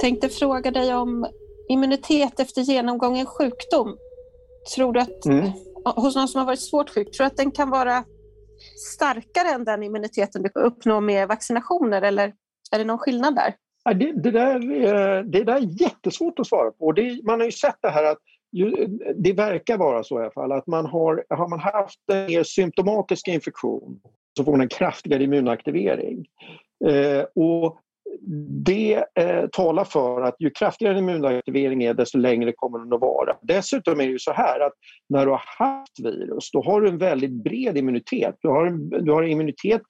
Tänkte fråga dig om immunitet efter genomgången sjukdom. Tror du att, mm. hos någon som har varit svårt sjuk, tror du att den kan vara starkare än den immuniteten du uppnår med vaccinationer eller är det någon skillnad där? Det, det, där, det där är jättesvårt att svara på. Det, man har ju sett det här att det verkar vara så i alla fall att man har, har man haft en mer symptomatisk infektion så får man en kraftigare immunaktivering. Eh, och det eh, talar för att ju kraftigare immunaktivering är desto längre kommer den att vara. Dessutom är det ju så här att när du har haft virus då har du en väldigt bred immunitet. Du har, du har immunitet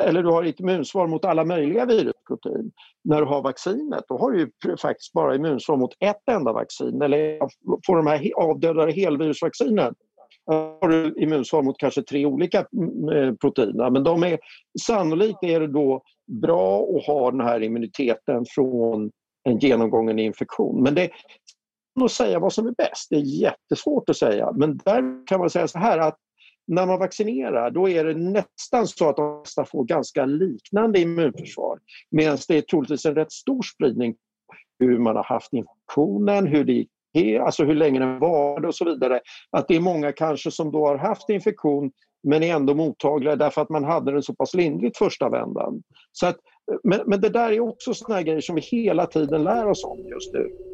eller du har ett immunsvar mot alla möjliga virusprotein. När du har vaccinet då har du faktiskt bara immunsvar mot ett enda vaccin eller får de här avdödade helvirusvaccinen har du immunsvar mot kanske tre olika mm, eh, proteiner men de är, sannolikt är det då bra att ha den här immuniteten från en genomgången infektion. Men det att säga vad som är bäst, det är jättesvårt att säga. Men där kan man säga så här att när man vaccinerar då är det nästan så att de flesta får ganska liknande immunförsvar. Medan det är troligtvis en rätt stor spridning hur man har haft infektionen, hur det gick alltså hur länge den varade och så vidare. Att det är många kanske som då har haft infektion men är ändå mottagliga därför att man hade den så pass lindrigt första vändan. Så att, men, men det där är också såna grejer som vi hela tiden lär oss om just nu.